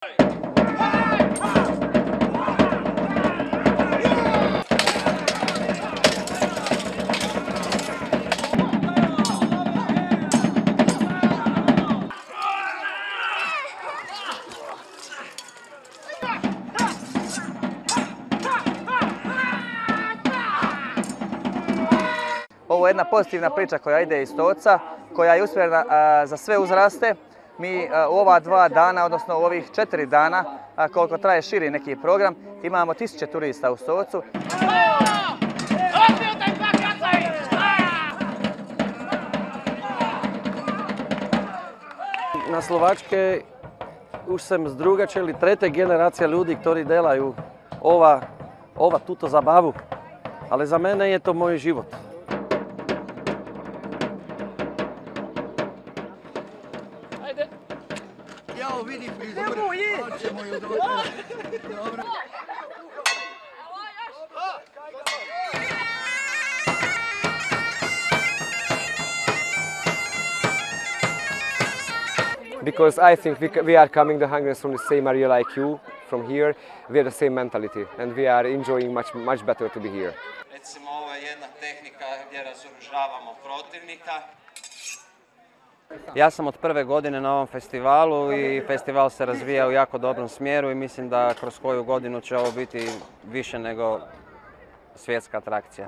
Ovo je jedna pozitivna priča koja ide iz Toca, koja je usmjerena za sve uzraste, mi e, ova dva dana, odnosno ovih četiri dana, e, koliko traje širi neki program, imamo tisuće turista u Socu. Na Slovačke už sem z drugače trete generacija ljudi, koji delaju ova, ova tuto zabavu. Ali za mene je to moj život. Ajde. Jao, vidi dobro. Dobro. Because I think we, we are coming, the Hungarians, from the same area like you, from here, we have the same mentality and we are enjoying much, much better to be here. Recimo, ovo je jedna tehnika gdje razoružavamo protivnika. Ja sam od prve godine na ovom festivalu i festival se razvija u jako dobrom smjeru i mislim da kroz koju godinu će ovo biti više nego svjetska atrakcija.